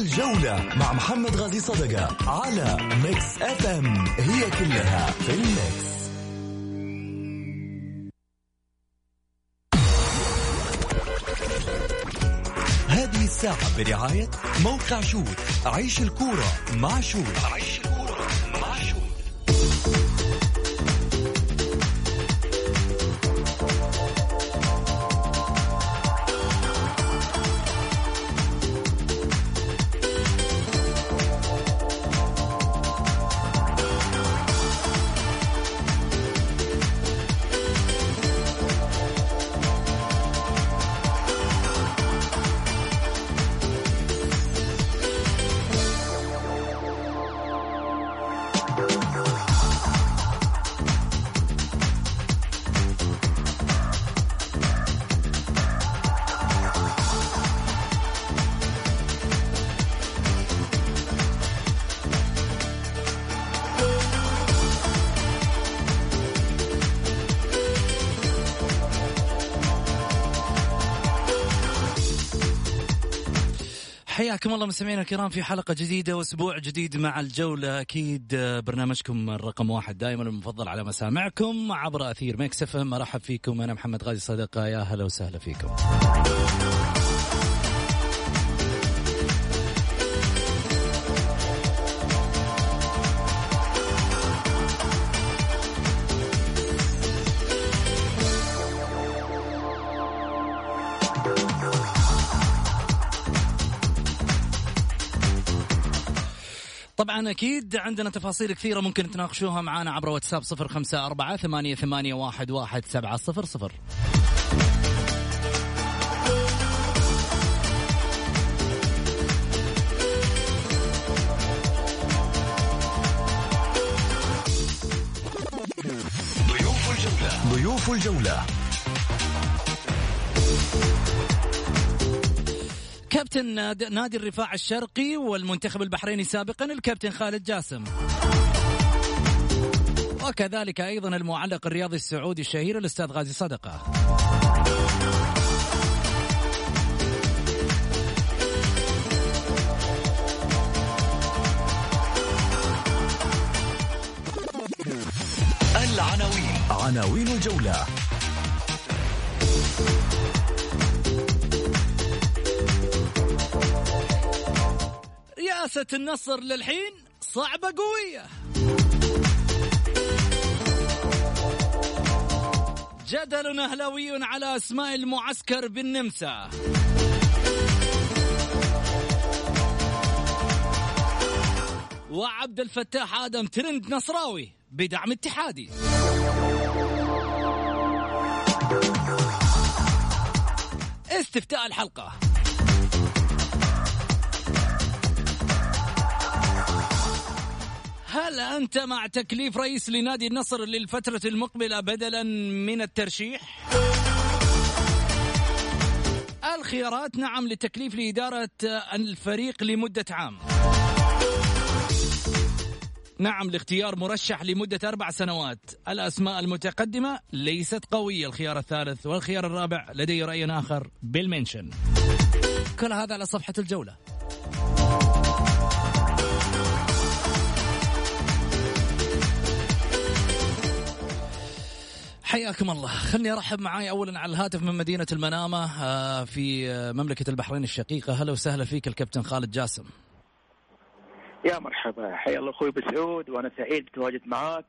الجولة مع محمد غازي صدقة على Mix FM هي كلها في ال Mix. هذه الساعة برعاية موقع شوت عيش الكورة مع شوت عيش الكورة حياكم الله مستمعينا الكرام في حلقة جديدة وأسبوع جديد مع الجولة. أكيد برنامجكم الرقم واحد دائما المفضل على مسامعكم عبر أثير Mix FM. أرحب فيكم أنا محمد غازي صدقة يا هلا وسهلا فيكم. طبعا أكيد عندنا تفاصيل كثيرة ممكن تناقشوها معنا عبر واتساب صفر خمسة أربعة ثمانية, ثمانية واحد, واحد سبعة صفر صفر. ضيوف الجولة. ضيوف الجولة. كابتن ناد- نادي الرفاع الشرقي والمنتخب البحريني سابقا الكابتن خالد جاسم. وكذلك أيضا المعلق الرياضي السعودي الشهير الأستاذ غازي صدقة. العناوين. عناوين الجولة. رئاسة النصر للحين صعبة قوية. جدل أهلاوي على أسماء المعسكر بالنمسا. وعبد الفتاح آدم ترند نصراوي بدعم اتحادي. استفتاء الحلقة. هل أنت مع تكليف رئيس لنادي النصر للفترة المقبلة بدلا من الترشيح؟ الخيارات نعم للتكليف لإدارة الفريق لمدة عام. نعم لاختيار مرشح لمدة أربع سنوات. الأسماء المتقدمة ليست قوية الخيار الثالث والخيار الرابع لدي رأي آخر بالمنشن. كل هذا على صفحة الجولة. حياكم الله. خلني أرحب معاي اولا على الهاتف من مدينة المنامة آه، في آه، مملكة البحرين الشقيقة. هلا وسهلا فيك الكابتن خالد جاسم. يا مرحبا. حيا الله أخوي بسعود وأنا سعيد بتواجد معاك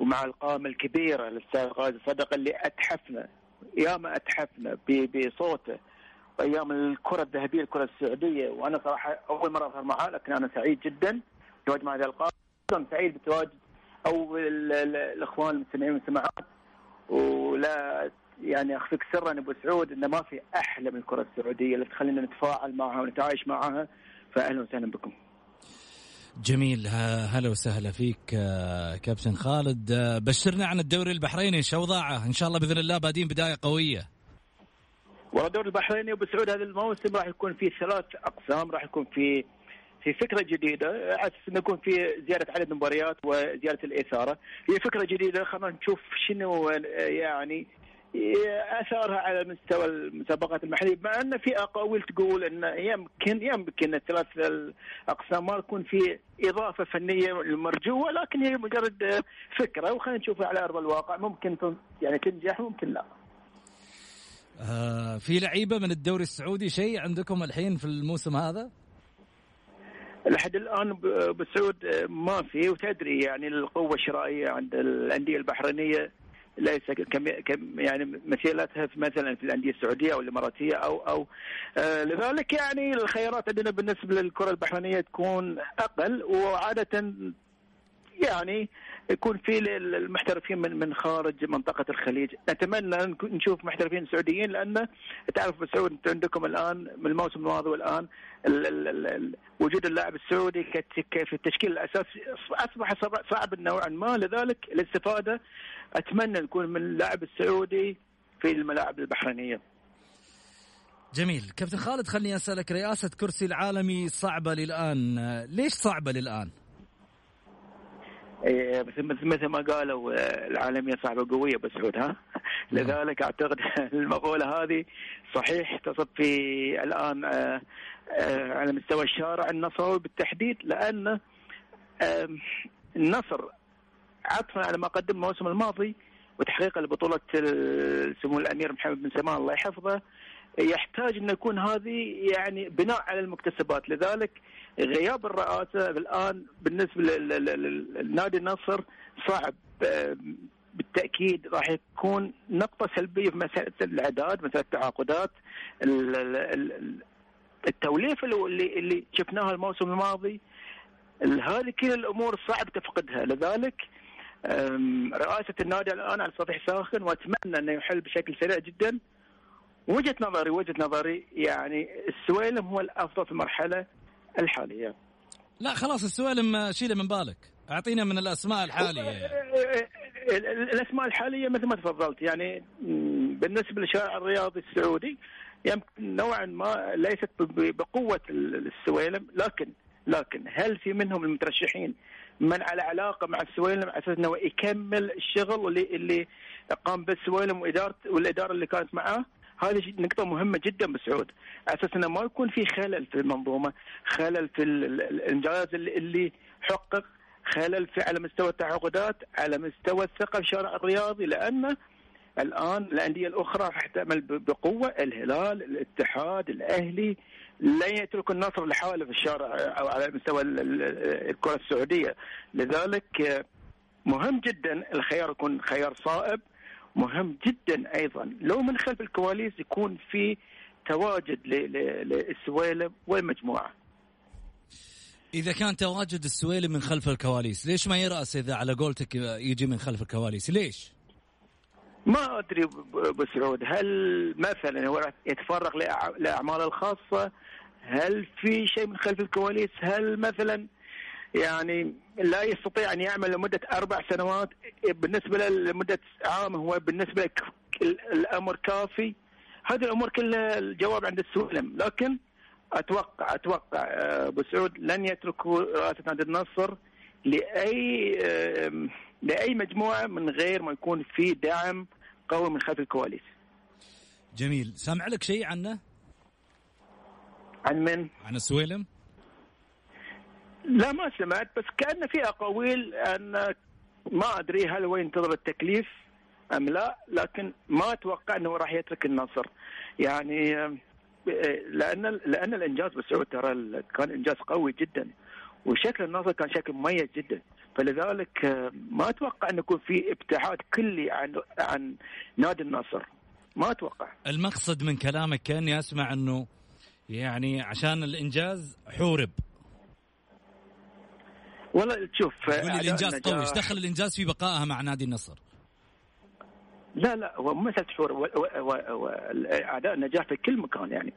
ومع القامه الكبيرة الأستاذ غازي صدقه اللي أتحفنا ياما أتحفنا بصوته وايام الكرة الذهبية الكرة السعودية. وأنا صراحة أول مرة أظهر معاه لكن أنا سعيد جدا بتواجد مع هذا أيضاً سعيد بتواجد أو ال- ال- الإخوان المستمعين والمستمعات. ولا يعني أخفيك سرا أبو سعود انه ما في أحلى من الكرة السعودية اللي تخلينا نتفاعل معها ونتعايش معها فاهلا وسهلا بكم. جميل. هلا وسهلا فيك آه، كابتن خالد. آه، بشرنا عن الدوري البحريني شو وضعه؟ إن شاء الله بإذن الله بادين بداية قوية. والله الدوري البحريني أبو سعود هذا الموسم راح يكون فيه ثلاث أقسام راح يكون في في فكرة جديدة انه يكون في زيادة عدد المباريات وزيادة الإثارة هي فكرة جديدة خلينا نشوف شنو يعني اثارها على مستوى المسابقات المحلية مع أن في أقاويل تقول أن يمكن يمكن الثلاث الأقسام ما يكون في إضافة فنية المرجوه لكن هي مجرد فكرة وخلينا نشوفها على أرض الواقع ممكن يعني تنجح ممكن لا. آه في لعيبة من الدوري السعودي شيء عندكم الحين في الموسم هذا؟ لحد الآن بسعود ما في. وتدري يعني القوة الشرائية عند الأندية البحرينية ليس كم كم يعني مثيلتها في مثلا في الأندية السعودية أو الإماراتية أو أو آه لذلك يعني الخيارات عندنا بالنسبة للكرة البحرينية تكون أقل وعادة يعني يكون في المحترفين من من خارج منطقة الخليج، نتمنى نشوف محترفين سعوديين لأن تعرف بسعود أنتم عندكم الآن من الموسم الماضي والآن ال ال ال وجود اللاعب السعودي في التشكيل الأساسي أصبح صعب نوعا ما. لذلك الاستفادة أتمنى نكون من اللاعب السعودي في الملاعب البحرينية. جميل. كابتن خالد خليني أسألك رئاسة كرسي العالمي صعبة للآن. ليش صعبة للآن؟ مثل ما قالوا آه، العالمية صعبة قوية بسعود ها نعم. لذلك أعتقد المقولة هذه صحيح تصب في الآن آه، آه، على مستوى الشارع النصراوي بالتحديد لأن النصر عطفا على ما قدم الموسم الماضي وتحقيقا لبطوله سمو الأمير محمد بن سلمان الله يحفظه يحتاج أن يكون هذه يعني بناء على المكتسبات لذلك غياب الرئاسة الآن بالنسبة للنادي النصر صعب بالتأكيد راح يكون نقطة سلبية في مسألة الإعداد مسألة التعاقدات التوليفة اللي اللي شفناها الموسم الماضي. هذه كل الأمور صعب تفقدها. لذلك رئاسة النادي الآن على سطح ساخن وأتمنى أنه يحل بشكل سريع جدا. وجهة نظري وجهة نظري يعني السويلم هو الأفضل في المرحلة. الحاليه لا خلاص السويلم شيله من بالك. أعطينا من الأسماء الحالية. يعني. الأسماء الحالية مثل ما تفضلت يعني بالنسبة للشارع الرياضي السعودي يمكن نوعا ما ليست بقوة السويلم لكن لكن هل في منهم المترشحين من على علاقة مع السويلم على أساس إنه يكمل الشغل اللي اللي قام به السويلم واداره والإدارة اللي كانت معاه؟ هذه نقطة مهمة جدا بسعود. على أساس إنه ما يكون في خلل في المنظومة، خلل في الإنجاز اللي, اللي حقق، خلل في على مستوى التعاقدات، على مستوى الثقة في الشارع الرياضي لأن الآن الأندية الأخرى راح تعمل بقوة. الهلال، الاتحاد، الأهلي لن يترك النصر لحاله في الشارع أو على مستوى الكرة السعودية. لذلك مهم جدا الخيار يكون خيار صائب. مهم جدا أيضا لو من خلف الكواليس يكون في تواجد للسويلم والمجموعة. إذا كان تواجد السويلم من خلف الكواليس، ليش ما يرأس إذا على قولتك يجي من خلف الكواليس؟ ليش؟ ما أدري ابو سعود هل مثلا هو يتفرغ لأعماله الخاصة؟ هل في شيء من خلف الكواليس؟ هل مثلا يعني لا يستطيع أن يعمل لمدة أربع سنوات بالنسبة لمدة عام هو بالنسبة لك الأمر كافي هذه الأمور كلها الجواب عند السلم لكن أتوقع أتوقع آه، أبو سعود لن يتركوا رئاسة نادي النصر لأي لأي مجموعة من غير ما يكون في دعم قوي من خلف الكواليس. جميل، سامع لك شيء عنه؟ عن من؟ عن السويلم؟ لا ما سمعت بس كأن في اقاويل أن ما أدري هل هو ينتظر التكليف أم لا لكن ما أتوقع إنه راح يترك النصر. يعني لأن لأن الإنجاز بسعود ترى كان إنجاز قوي جدا وشكل النصر كان شكل مميز جدا. فلذلك ما أتوقع إنه يكون في ابتعاد كلي عن عن نادي النصر. ما أتوقع. المقصد من كلامك كأني أسمع إنه يعني عشان الإنجاز حورب. والله شوف الإنجاز قوي إيش دخل الإنجاز في بقائها مع نادي النصر؟ لا لا هو مو مساله شعور اعداء النجاح في كل مكان يعني.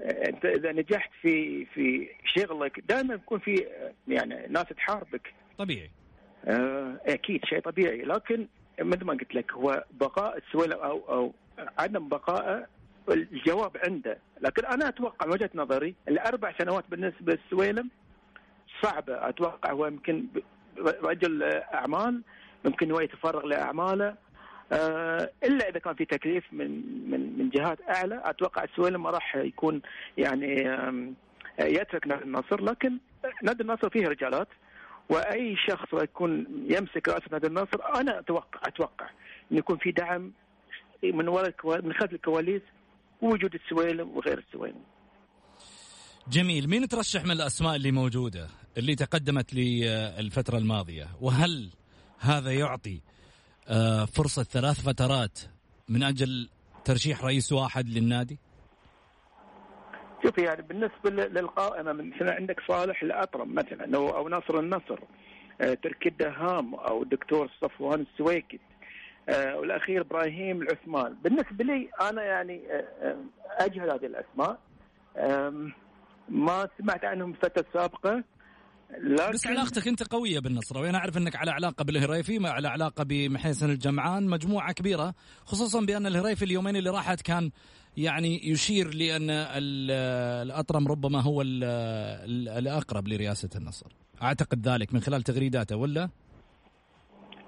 أنت إذا نجحت في في شغلك دائما يكون في يعني ناس تحاربك. طبيعي. آه أكيد شيء طبيعي. لكن مثل ما قلت لك هو بقاء السويلم أو أو عدم بقائه الجواب عنده. لكن أنا أتوقع من وجهة نظري الأربع سنوات بالنسبة للسويلم صعبه أتوقع هو يمكن رجل أعمال ممكن هو يتفرغ لأعماله. آه، إلا إذا كان في تكليف من من من جهات أعلى أتوقع السويلم ما راح يكون يعني يترك نادي النصر. لكن نادي النصر فيه رجالات وأي شخص يكون يمسك رئاسه نادي النصر أنا أتوقع أتوقع إن يكون في دعم من وراء من خلف الكواليس ووجود السويلم وغير السويلم. جميل، مين ترشح من الأسماء اللي موجودة اللي تقدمت للفتره الماضية؟ وهل هذا يعطي آه، فرصة ثلاث فترات من أجل ترشيح رئيس واحد للنادي؟ شوف يعني بالنسبة للقائمة مثلا عندك صالح الأطرم مثلا أو ناصر النصر آه، تركي الدهام أو الدكتور صفوان السويكت آه، والأخير إبراهيم العثمان بالنسبة لي أنا يعني آه، أجهل هذه الأسماء ما سمعت عنهم الفترة السابقه لكن بس علاقتك انت قوية بالنصر وأنا أعرف إنك على علاقة بالهريفي ما على علاقة بمحيسن الجمعان مجموعة كبيرة خصوصا بأن الهريفي اليومين اللي راحت كان يعني يشير لأن الأطرم ربما هو الأقرب لرئاسة النصر أعتقد ذلك من خلال تغريداته ولا؟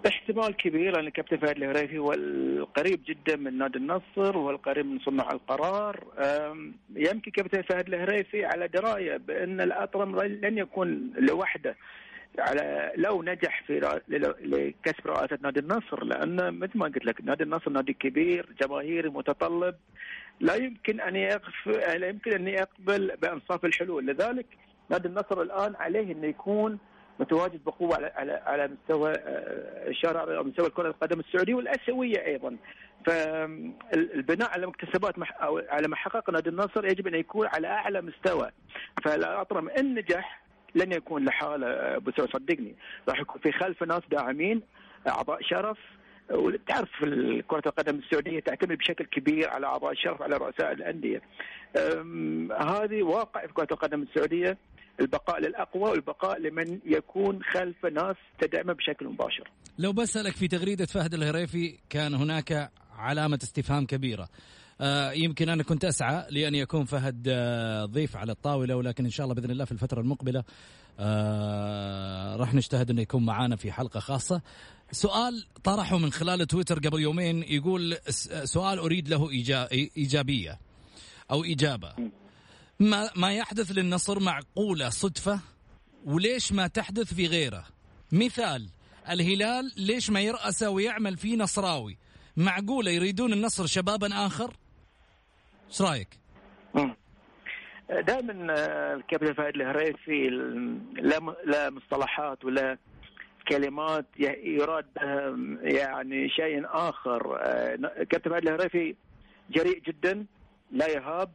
احتمال كبير لأن كابتن فهد الهريفي هو القريب جدا من نادي النصر وهو القريب من صناع القرار. يمكن كابتن فهد الهريفي على دراية بأن الأطرم لن يكون لوحده على لو نجح في لكسب رئاسة نادي النصر لأن مثل ما قلت لك نادي النصر نادي كبير جماهيري متطلب. لا يمكن أن يقف لا يمكن أن يقبل بأنصاف الحلول. لذلك نادي النصر الآن عليه انه يكون متواجد بقوة على على على مستوى آه، الشارع أو مستوى كرة القدم السعودية والآسيوية أيضا. فالبناء على مكتسبات أو على ما حقق نادي النصر يجب أن يكون على أعلى مستوى. فالاطرم إن نجح لن يكون لحاله آه، أبو صدقني راح يكون في خلفه ناس داعمين أعضاء شرف وتعرف كرة القدم السعودية تعتمد بشكل كبير على أعضاء الشرف على رؤساء الأندية هذه واقع في كرة القدم السعودية البقاء للأقوى والبقاء لمن يكون خلف ناس تدعمه بشكل مباشر. لو بسألك في تغريدة فهد الهريفي كان هناك علامة استفهام كبيرة. آه يمكن أنا كنت أسعى لأن يكون فهد آه ضيف على الطاولة ولكن إن شاء الله بإذن الله في الفترة المقبلة آه راح نجتهد إنه يكون معانا في حلقة خاصة. سؤال طرحه من خلال تويتر قبل يومين يقول سؤال أريد له إيجابية أو إجابة. ما ما يحدث للنصر معقولة صدفة؟ وليش ما تحدث في غيره؟ مثال الهلال ليش ما يرأسه ويعمل فيه نصراوي؟ معقولة يريدون النصر شبابا آخر؟ إيش رأيك؟ دائما آه، الكابتن فهد الهريفي لا مصطلحات ولا كلمات يراد بها يعني شيء آخر. آه، كابتن فهد الهريفي جريء جدا لا يهاب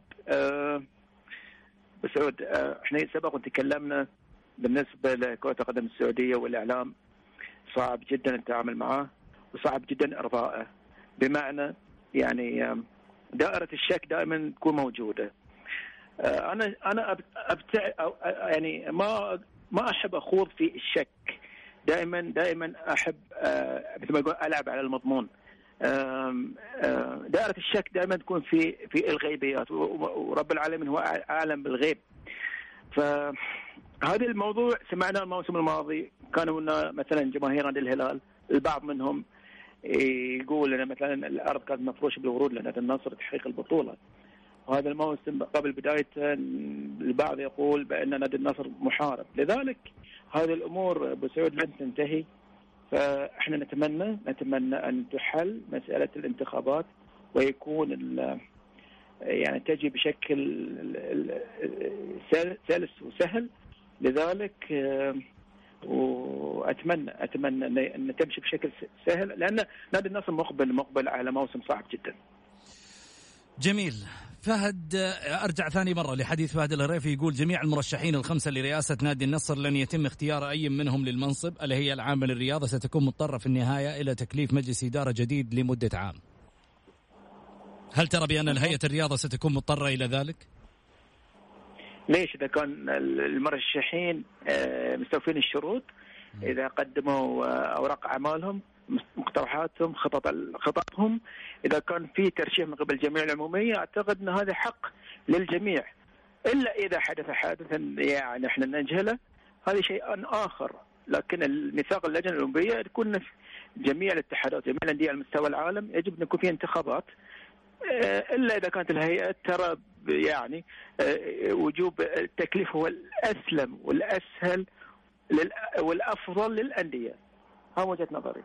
آه، سعود آه، إحنا سبق وتكلمنا بالنسبة لكرة القدم السعودية والإعلام صعب جدا التعامل معه وصعب جدا إرضائه. بمعنى يعني دائرة الشك دائما تكون موجودة. آه، أنا أنا ابتع يعني ما ما أحب أخوض في الشك. دائما دائما أحب آه، مثل ما يقول ألعب على المضمون. دائرة الشك دائما تكون في في الغيبيات ورب العالمين هو اعلم بالغيب. فهذا الموضوع سمعناه الموسم الماضي كانوا مثلا جماهير نادي الهلال البعض منهم يقول ان مثلا الأرض كانت مفروشة بالورود لنادي النصر تحقيق البطولة. وهذا الموسم قبل بدايته البعض يقول بان نادي النصر محارب. لذلك هذه الأمور أبو سعود لن تنتهي. فاحنا نتمنى نتمنى أن تحل مسألة الانتخابات ويكون يعني تجي بشكل سلس وسهل لذلك وأتمنى أتمنى أن تمشي بشكل سهل لأن نادي النصر مقبل مقبل على موسم صعب جدا. جميل فهد أرجع ثاني مرة لحديث فهد الهريفي يقول جميع المرشحين الخمسة لرئاسه نادي النصر لن يتم اختيار أي منهم للمنصب الهيئه العامة للرياضة ستكون مضطرة في النهاية إلى تكليف مجلس إدارة جديد لمدة عام. هل ترى بأن الهيئه الرياضة ستكون مضطرة إلى ذلك؟ ليش إذا كان المرشحين آه، مستوفين الشروط إذا قدموا آه، أوراق أعمالهم مقترحاتهم خطط خططهم. إذا كان في ترشيح من قبل الجمعيه العمومية أعتقد إن هذا حق للجميع. إلا إذا حدث حادثا يعني إحنا نجهله هذا شيء آخر. لكن الميثاق اللجنة الأولمبية تكون جميع الاتحادات جميع الأندية على مستوى العالم يجب أن يكون في انتخابات. إلا إذا كانت الهيئة ترى يعني آه، وجوب التكليف هو الأسلم والأسهل والأفضل للأندية. ها وجهة نظري.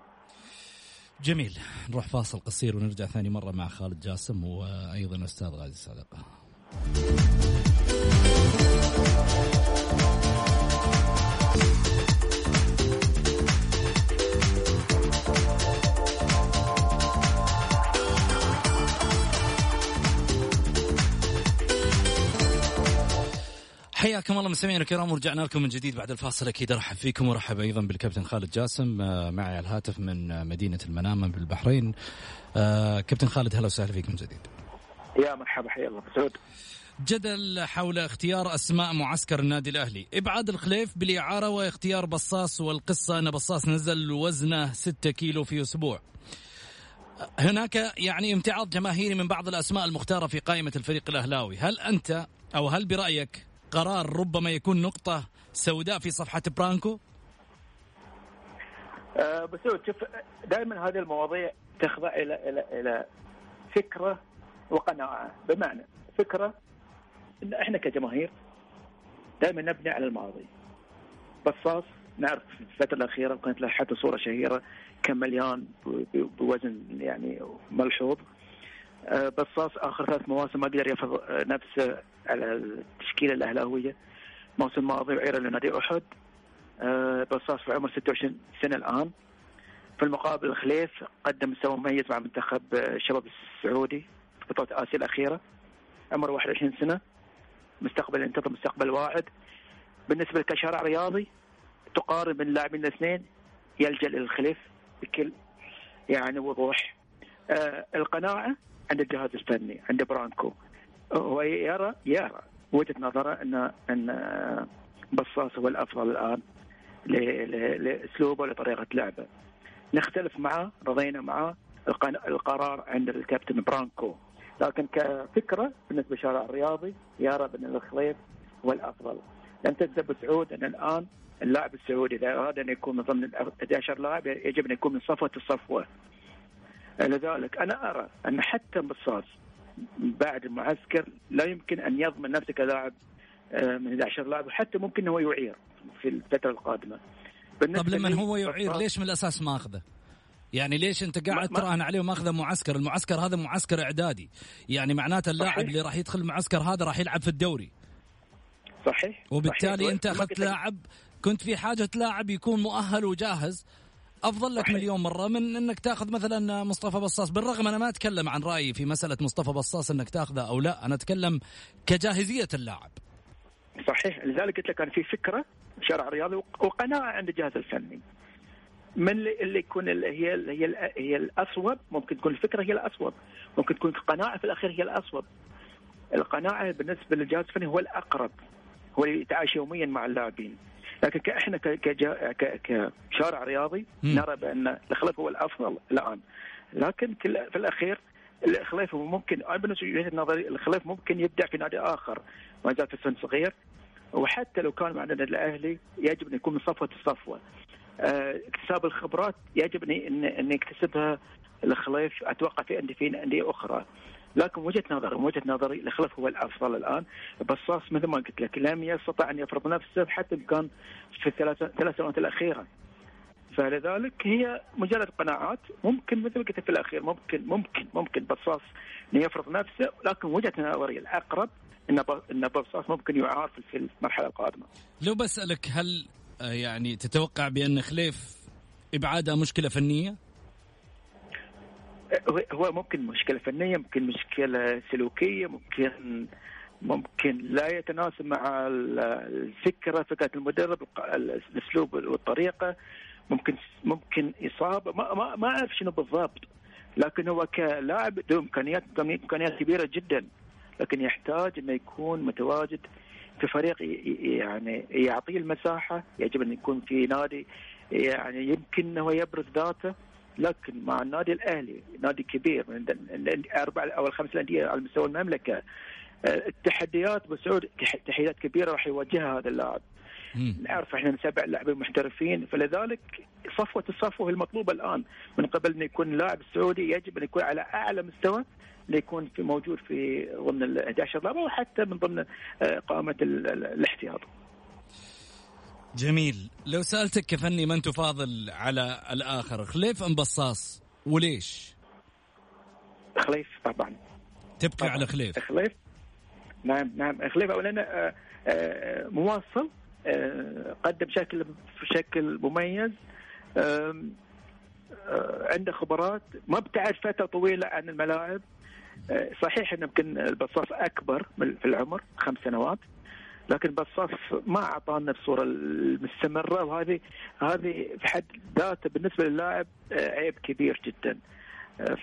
جميل. نروح فاصل قصير ونرجع ثاني مرة مع خالد جاسم وأيضا أستاذ غازي صدقة. حياكم الله مستمعينا الكرام ورجعنا لكم من جديد بعد الفاصل. أكيد أرحب فيكم وأرحب أيضا بالكابتن خالد جاسم آه، معي على الهاتف من آه، مدينة المنامة بالبحرين. آه، كابتن خالد هلا وسهلا فيك من جديد. يا مرحبا حيا الله. سعود. جدل حول اختيار أسماء معسكر النادي الأهلي، إبعاد الخليف بالإعارة واختيار بصاص والقصة أن بصاص نزل وزنه 6 كيلو في أسبوع. هناك يعني امتعاض جماهيري من بعض الأسماء المختارة في قائمة الفريق الأهلاوي، هل أنت أو هل برأيك قرار ربما يكون نقطة سوداء في صفحة برانكو؟ أه بس شوف دائما هذه المواضيع تخضع إلى إلى إلى فكرة وقناعة. بمعنى فكرة إن إحنا كجماهير دائما نبني على الماضي. بصاص نعرف في الفترة الأخيرة كانت له حتى صورة شهيرة كان مليان بوزن يعني ملحوظ. بصاص آخر ثلاث مواسم ما قدر يفرض نفسه على التشكيلة الأهلاوية. الموسم الماضي وعيره لنادي أحد. بصاص في عمر 26 سنة الآن. في المقابل الخليف قدم مستوى مميز مع منتخب الشباب السعودي في بطولة آسيا الأخيرة. عمره 21 سنة. مستقبل ينتظر مستقبل واعد. بالنسبة كشارع رياضي تقارن بين اللاعبين الاثنين يلجأ للخليف بكل يعني وضوح. آه القناعة عند الجهاز الفني عند برانكو هو يرى يرى وجهة نظره إن إن بصاص هو الأفضل الآن لأسلوبه ولطريقه لعبه. نختلف معه رضينا معه القرار عند الكابتن برانكو لكن كفكرة بالنسبة للشارع الرياضي يرى بان الخليف هو الأفضل. لن تنسى سعود إن الآن اللاعب السعودي إذا أراد أن يكون من ضمن 11 لاعب يجب أن يكون من صفوة الصفوة. لذلك أنا أرى أن حتى بصاص بعد المعسكر لا يمكن أن يضمن نفسه كلاعب آه، من 11 لاعب وحتى ممكن هو يعير في الفترة القادمة طب لما هو يعير ليش من الأساس ما اخذه؟ يعني ليش أنت قاعد تراهن عليه وماخذه معسكر؟ المعسكر هذا معسكر إعدادي، يعني معناته اللاعب اللي راح يدخل المعسكر هذا راح يلعب في الدوري. صحيح وبالتالي صحيح. انت أخذت لاعب كنت في حاجة لاعب يكون مؤهل وجاهز أفضل لك مليون مرة من إنك تأخذ مثلا مصطفى بصاص. بالرغم أنا ما أتكلم عن رأيي في مسألة مصطفى بصاص إنك تأخذه أو لا أنا أتكلم كجاهزية اللاعب. صحيح. لذلك قلت لك كان في فكرة شرع رياضي وقناعة عند الجهاز الفني. من اللي يكون اللي هي اللي هي هي الأصوب ممكن تكون الفكرة هي الأصوب. ممكن تكون القناعة في الأخير هي الأصوب. القناعة بالنسبة للجهاز الفني هو الأقرب هو اللي يتعايش يوميا مع اللاعبين. لكن إحنا كشارع رياضي نرى بأن الخليف هو الأفضل الآن لكن في الأخير الخليف ممكن أنا بالنسبة لي نظري الخليف ممكن يبدع في نادي آخر ما زال في سن صغير وحتى لو كان مع النادي الأهلي يجب أن يكون من صفوة الصفوة. آه اكتساب الخبرات يجب أن أن يكتسبها الخليف أتوقع في انديه في أندية أخرى. لكن وجهة نظري وجهة نظري الخلف هو الأفضل الآن بصاص مثل ما قلت لك لم يستطع أن يفرض نفسه حتى كان في الثلاث ثلاث سنوات الأخيرة فلذلك هي مجرد قناعات ممكن مثل قلت في الأخير ممكن ممكن ممكن بصاص انه يفرض نفسه لكن وجهة نظري الأقرب إن إن بصاص ممكن يعار في المرحلة القادمة. لو بسألك هل آه، يعني تتوقع بأن خليف ابعادها مشكلة فنية؟ هو ممكن مشكلة فنية ممكن مشكلة سلوكية ممكن ممكن لا يتناسب مع الفكرة فكرة المدرب الأسلوب والطريقة. ممكن ممكن إصابة. ما ما, ما أعرف شنو بالضبط. لكن هو كلاعب ذو امكانيات إمكانيات كبيرة جدا. لكن يحتاج إنه يكون متواجد في فريق يعني يعطيه المساحة. يجب أن يكون في نادي يعني يمكن إنه يبرز ذاته. لكن مع النادي الأهلي نادي كبير من الاربع أو الخمس الأندية على مستوى المملكة التحديات بسعود تحديات كبيرة راح يواجهها هذا اللاعب نعرف إحنا سبع لاعبين محترفين فلذلك صفوة الصفوة المطلوبة الآن من قبل إن يكون اللاعب السعودي يجب أن يكون على أعلى مستوى ليكون في موجود في ضمن ال 11 لاعب وحتى من ضمن آه، قائمة الاحتياط. جميل، لو سألتك كفني من تفاضل على الآخر، خليف أم بصاص؟ وليش؟ خليف طبعا. تبقي طبعًا. على خليف. خليف نعم نعم خليف اولا آه، آه، مواصل قدم شكل بشكل مميز عنده خبرات ما ابتعد فترة طويلة عن الملاعب صحيح ان يمكن البصاص أكبر في العمر خمس سنوات لكن بصاص ما اعطانا الصورة المستمرة وهذه هذه في حد ذاته بالنسبة للاعب عيب كبير جدا.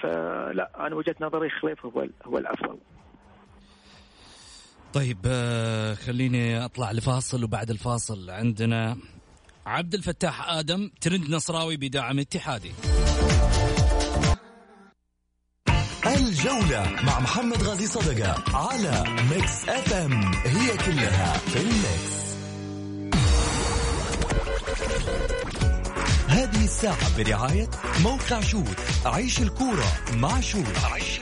فلا أنا وجهة نظري خليف هو هو الأفضل. طيب آه، خليني أطلع لفاصل وبعد الفاصل عندنا عبد الفتاح آدم ترند نصراوي بدعم اتحادي. الجولة مع محمد غازي صدقة على Mix FM هي كلها في ال Mix هذه الساعة برعاية موقع شوت. عيش الكورة مع شوت. عيش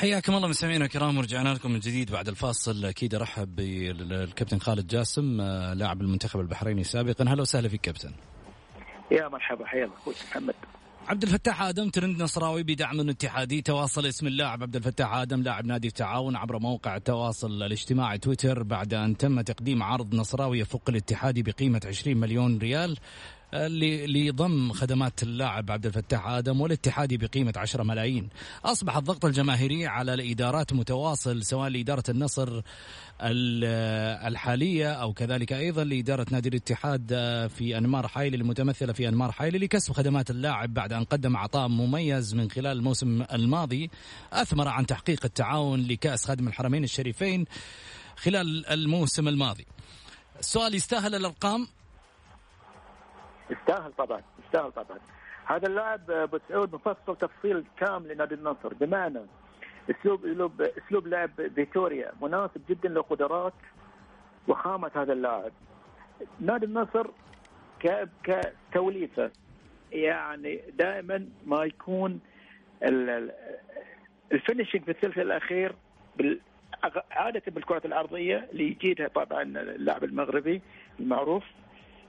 حياكم الله مستمعينا الكرام ورجعنا لكم من جديد بعد الفاصل. أكيد أرحب بالكابتن خالد جاسم آه، لاعب المنتخب البحريني سابقا. هلا وسهلا فيك كابتن. يا مرحبا حيا الله أخوي محمد. عبد الفتاح آدم ترند نصراوي بدعم من اتحادي تواصل اسم اللاعب. عبد الفتاح آدم لاعب نادي التعاون عبر موقع التواصل الاجتماعي تويتر. بعد أن تم تقديم عرض نصراوي يفوق الاتحادي بقيمة 20 مليون ريال لضم خدمات اللاعب عبد الفتاح آدم والاتحادي بقيمة 10 ملايين. أصبح الضغط الجماهيري على الإدارات متواصل سواء لإدارة النصر الحالية أو كذلك أيضا لإدارة نادي الاتحاد في أنمار حايلي المتمثلة في أنمار حايلي لكسب خدمات اللاعب بعد أن قدم عطاء مميز من خلال الموسم الماضي أثمر عن تحقيق التعاون لكأس خادم الحرمين الشريفين خلال الموسم الماضي. السؤال يستاهل الأرقام يستاهل طبعا يستاهل طبعا. هذا اللاعب أبو سعود مفصل تفصيل كامل لنادي النصر. بمعنى أسلوب أسلوب أسلوب لعب فيتوريا مناسب جدا لقدرات وخامة هذا اللاعب. نادي النصر كتوليفة يعني دائما ما يكون ال finishing في الثلث الأخير عادة بالكرات العرضيه اللي يجيدها طبعا اللاعب المغربي المعروف.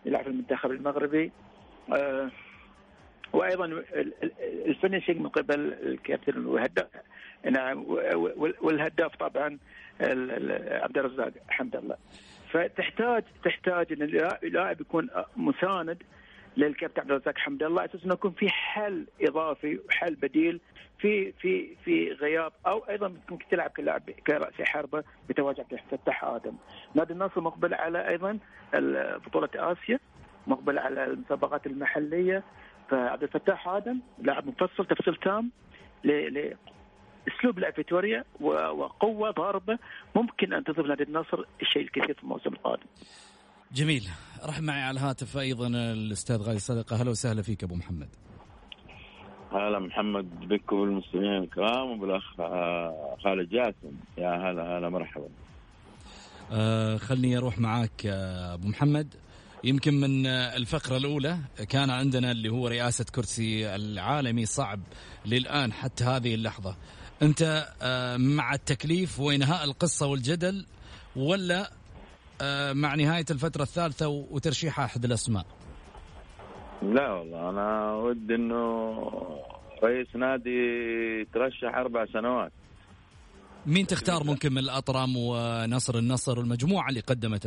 يلعب في المنتخب المغربي. آه، وأيضا ال finishing من قبل الكابتن والهداف. نعم والهداف طبعا عبد الرزاق حمد الله فتحتاج تحتاج إن اللاعب يكون مساند للكابتن عبد الرزاق حمد الله أساس أنه يكون في حل إضافي وحل بديل في في في غياب أو أيضا ممكن تلعب كلاعب كرأس حربة بتواجد الفتاح آدم. نادي النصر مقبل على أيضا بطولة آسيا مقبل على المسابقات المحلية فعبد الفتاح آدم لاعب مفصل تفصيل تام أسلوب لعب فيتوريا وقوة ضاربة ممكن أن تضيف نادي النصر الشيء الكثير في الموسم القادم. جميل راح معي على الهاتف أيضا الأستاذ غالي صدقه أهلا وسهلا فيك أبو محمد. هلا محمد بك والمستمعين الكرام وبالاخ آه، خالد جاسم. يا هلا هلا مرحبا. آه خلني أروح معاك أبو محمد. يمكن من الفقرة الأولى كان عندنا اللي هو رئاسة كرسي العالمي صعب للآن حتى هذه اللحظة. أنت آه، مع التكليف وإنهاء القصة والجدل ولا مع نهاية الفترة الثالثة وترشيح أحد الأسماء. لا والله أنا ودي أنه رئيس نادي ترشح أربع سنوات. مين تختار ممكن من الأطرم ونصر النصر والمجموعة اللي قدمت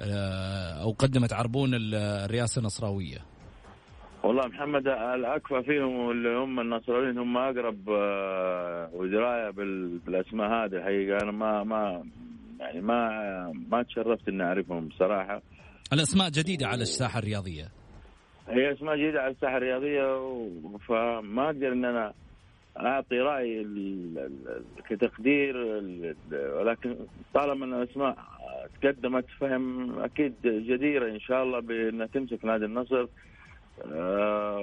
آه، أو قدمت عربون الرئاسة النصراوية؟ والله محمد الاكفى فيهم اللي هم النصراويين هم أقرب آه، ودرايه بالأسماء هذه. الحقيقة أنا ما ما يعني ما ما تشرفت إني أعرفهم بصراحة. الاسماء جديدة على الساحة الرياضية. هي أسماء جديدة على الساحة الرياضية فما أقدر إن أنا أعطي رأي كتقدير ولكن طالما إن الاسماء تقدمت فهم أكيد جديرة إن شاء الله بأنها تمسك نادي النصر. آه،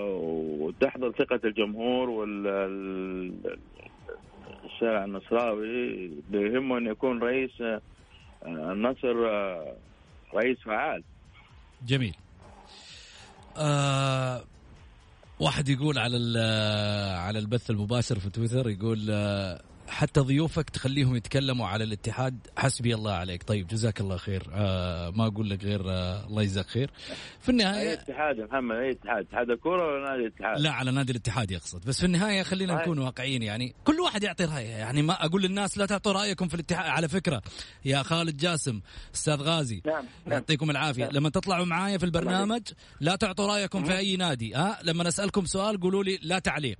وتحضر ثقة الجمهور والشارع النصراوي بيهمه ان يكون رئيس آه، النصر آه، رئيس فعال. جميل. آه واحد يقول على على البث المباشر في تويتر يقول آه حتى ضيوفك تخليهم يتكلموا على الاتحاد. حسبي الله عليك. طيب جزاك الله خير. آه ما أقول لك غير آه الله يجزاك خير. في النهايه أي اتحاد يا محمد أي اتحاد. اتحاد الكوره ولا نادي الاتحاد لا على نادي الاتحاد يقصد. بس في النهاية خلينا طيب. نكون واقعيين يعني. كل واحد يعطي رأيه. يعني ما أقول للناس لا تعطوا رأيكم في الاتحاد. على فكرة يا خالد جاسم أستاذ غازي نعم. نعم. يعطيكم العافية. نعم. لما تطلعوا معايا في البرنامج لا تعطوا رأيكم في أي نادي. ها لما أسألكم سؤال قولوا لي لا تعليق.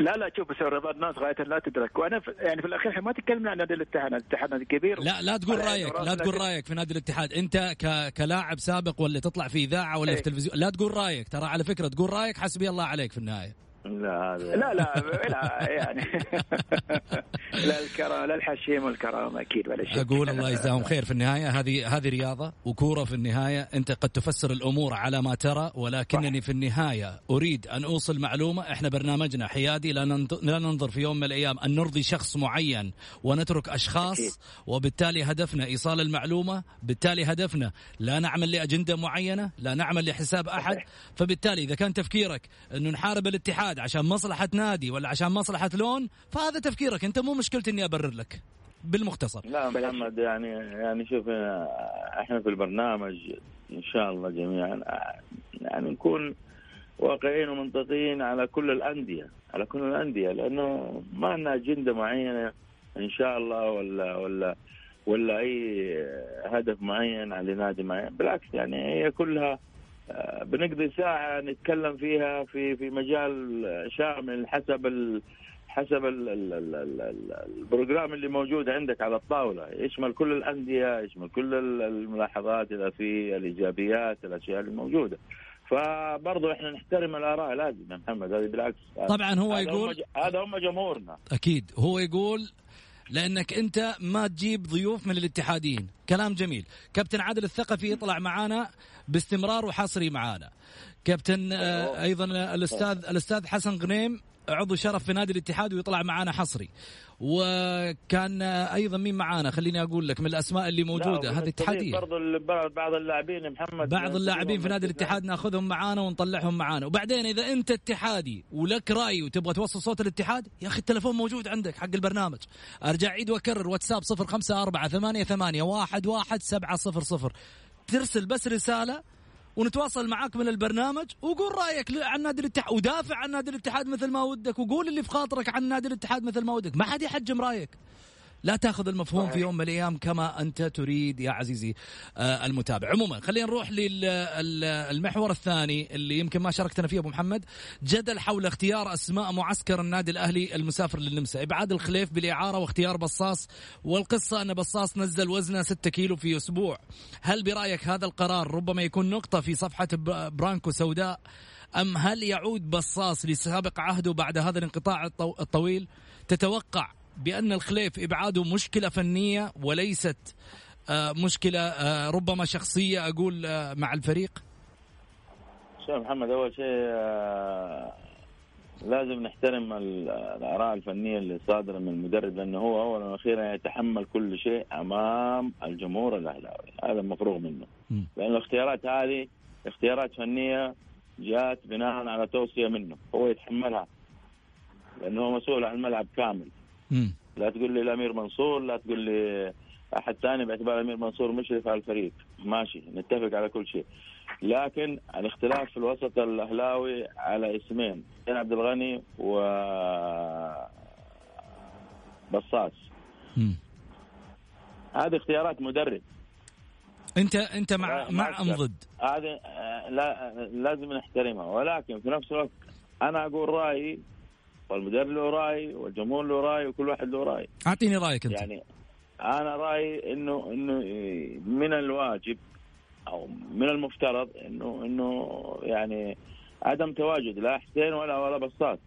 لا لا شوف بس رضا الناس غاية لا تدرك. وأنا في يعني في الأخير ما تكلمنا عن نادي الاتحاد الاتحاد نادي كبير. لا لا تقول رأيك لا تقول رأيك في نادي الاتحاد. أنت ك... كلاعب سابق ولا تطلع في إذاعة ولا إيه. في تلفزيون لا تقول رأيك ترى على فكرة تقول رأيك حسبي الله عليك في النهاية. لا لا لا, لا يعني. لا الكرم لا الحشيم والكرامه أكيد ولا شيء أقول الله يجزاهم خير. في النهاية هذه هذه رياضة وكورة في النهاية. أنت قد تفسر الأمور على ما ترى ولكنني في النهاية أريد أن أوصل معلومة. إحنا برنامجنا حيادي لا لا ننظر في يوم من الأيام أن نرضي شخص معين ونترك أشخاص أكيد. وبالتالي هدفنا إيصال المعلومة بالتالي هدفنا لا نعمل لأجندة معينة لا نعمل لحساب أحد. فبالتالي إذا كان تفكيرك انه نحارب الاتحاد الاتحاد عشان مصلحة نادي ولا عشان مصلحة لون فهذا تفكيرك. انت مو مشكلتي إني أبرر لك. بالمختصر. لا محمد يعني يعني شوف إحنا في البرنامج إن شاء الله جميعا يعني نكون واقعيين ومنطقيين على كل الأندية على كل الأندية لأنه ما لنا أجندة معينة إن شاء الله ولا ولا ولا أي هدف معين على نادي معين. بالعكس يعني هي كلها بنقضي ساعة نتكلم فيها في في مجال شامل حسب ال حسب ال ال ال ال البروجرام اللي موجود عندك على الطاولة. يشمل كل الأندية يشمل كل الملاحظات إذا في الإيجابيات الأشياء الموجودة فبرضه إحنا نحترم الآراء لازم يا محمد هذه بالعكس. طبعا هو يقول هذا هم جمهورنا. أكيد. هو يقول لأنك أنت ما تجيب ضيوف من الاتحاديين. كلام جميل. كابتن عادل الثقفي يطلع معانا. باستمرار وحصري معانا. كابتن آه، أيضا الأستاذ الأستاذ حسن غنيم عضو شرف في نادي الاتحاد ويطلع معانا حصري. وكان أيضا مين معانا؟ خليني أقول لك من الأسماء اللي موجودة. هذه اتحادية. برضو بعض اللاعبين محمد بعض اللاعبين في نادي الاتحاد ناخذهم معانا ونطلعهم معانا. وبعدين إذا أنت اتحادي ولك رأي وتبغى توصل صوت الاتحاد يا أخي التلفون موجود عندك حق البرنامج. أرجع عيد وأكرر واتساب صفر خمسة أربعة ثمانية ثمانية واحد واحد سبعة صفر صفر. ترسل بس رسالة ونتواصل معاك من البرنامج وقول رأيك عن نادي الاتحاد ودافع عن نادي الاتحاد مثل ما ودك وقول اللي في خاطرك عن نادي الاتحاد مثل ما ودك. ما حد يحجم رأيك. لا تاخذ المفهوم في يوم من الأيام كما أنت تريد يا عزيزي آه، المتابع. عموما خلينا نروح للمحور الثاني اللي يمكن ما شاركتنا فيه أبو محمد جدل حول اختيار أسماء معسكر النادي الأهلي المسافر للنمسا. إبعاد الخليف بالإعارة واختيار بصاص والقصة أن بصاص نزل وزنه 6 كيلو في أسبوع. هل برأيك هذا القرار ربما يكون نقطة في صفحة برانكو سوداء؟ أم هل يعود بصاص لسابق عهده بعد هذا الانقطاع الطويل؟ تتوقع بأن الخليف إبعاده مشكلة فنية وليست آه، مشكلة آه، ربما شخصية أقول آه، مع الفريق؟ شوف محمد أول شيء لازم نحترم الآراء الفنية اللي صادرة من المدرب لأنه هو أولا وأخيرا يتحمل كل شيء أمام الجمهور الأهلاوي. هذا مفروغ منه. لأن الاختيارات هذه اختيارات فنية جاءت بناء على توصية منه. هو يتحملها لأنه هو مسؤول عن الملعب كامل. لا تقول لي الأمير منصور لا تقول لي أحد ثاني باعتبار الأمير منصور مشرف على الفريق. ماشي نتفق على كل شيء. لكن الاختلاف في الوسط الأهلاوي على اسمين حسين عبد الغني و بصاص. هذه اختيارات مدرب. أنت أنت مع مع أم ضد؟ هذه لا لازم نحترمها. ولكن في نفس الوقت أنا أقول رأيي والمدرب له رأي والجمهور له رأي وكل واحد له رأي. أعطيني رأيك أنت. يعني أنا رأيي إنه إنه من الواجب أو من المفترض إنه إنه يعني عدم تواجد لا حسين ولا ولا بساط.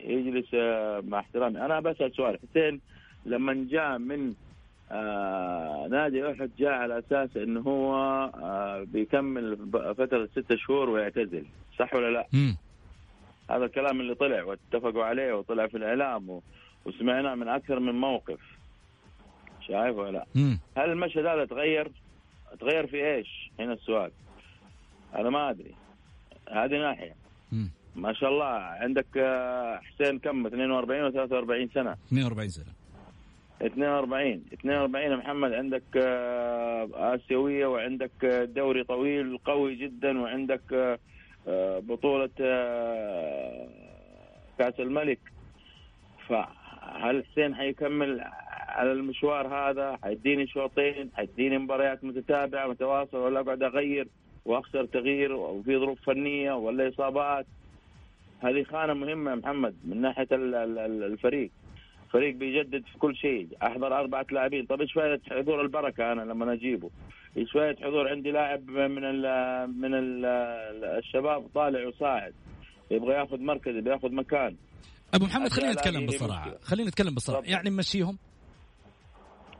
يجلس آه، مع احترامي. أنا بسال سؤال. حسين لما جاء من آه نادي أحد جاء على أساس إنه هو آه بيكمل فترة ستة شهور ويعتزل. صح ولا لا؟ مم. هذا الكلام اللي طلع واتفقوا عليه وطلع في الإعلام و... وسمعناه من أكثر من موقف. شايف ولا لا؟ هل المشهد هذا تغير؟ تغير في إيش؟ هنا السؤال. أنا ما أدري. هذه ناحية. مم. ما شاء الله. عندك آه، حسين كم؟ 42 و 43 سنة. 42 سنة. 42 42 يا محمد. عندك آه، آسيوية وعندك آه، دوري طويل قوي جدا وعندك آه، آه، كأس الملك. فهل حسين حيكمل على المشوار هذا؟ حيديني شوطين حيديني مباريات متتابعة متواصلة ولا أقعد أغير وأخسر تغيير وفي ظروف فنية ولا إصابات؟ هذه خانة مهمة يا محمد من ال- الفريق. فريق بيجدد في كل شيء أحضر أربعة لاعبين. طب إيش فائده حضور البركة أنا لما اجيبه إيش فائده حضور عندي لاعب من ال من ال الشباب طالع وصاعد؟ يبغى ياخذ مركز يبغى ياخذ مكان. أبو محمد خلينا نتكلم بالصراحه مشكلة. خلينا نتكلم بالصراحه تفضل. يعني نمشيهم؟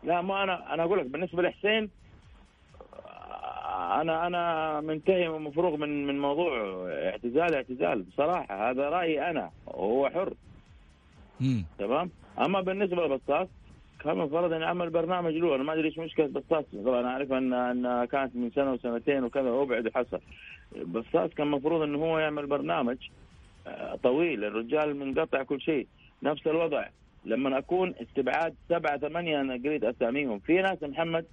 لا ما أنا أنا أقول لك بالنسبة لحسين أنا أنا منتهي ومفروغ من من موضوع اعتزال اعتزال. بصراحة هذا رأيي أنا وهو حر. تمام؟ أما بالنسبة لبساط كان المفروض ان يعمل برنامج له. أنا ما أدري إيش مشكلة بساط طبعا أعرف ان إن كانت من سنة وسنتين وكذا وابعد وحصل بساط كان المفروض إنه هو يعمل برنامج آه، طويل. الرجال منقطع كل شيء. نفس الوضع. لما أكون استبعاد سبعة ثمانية أنا قريت أساميهم. في ناس محمد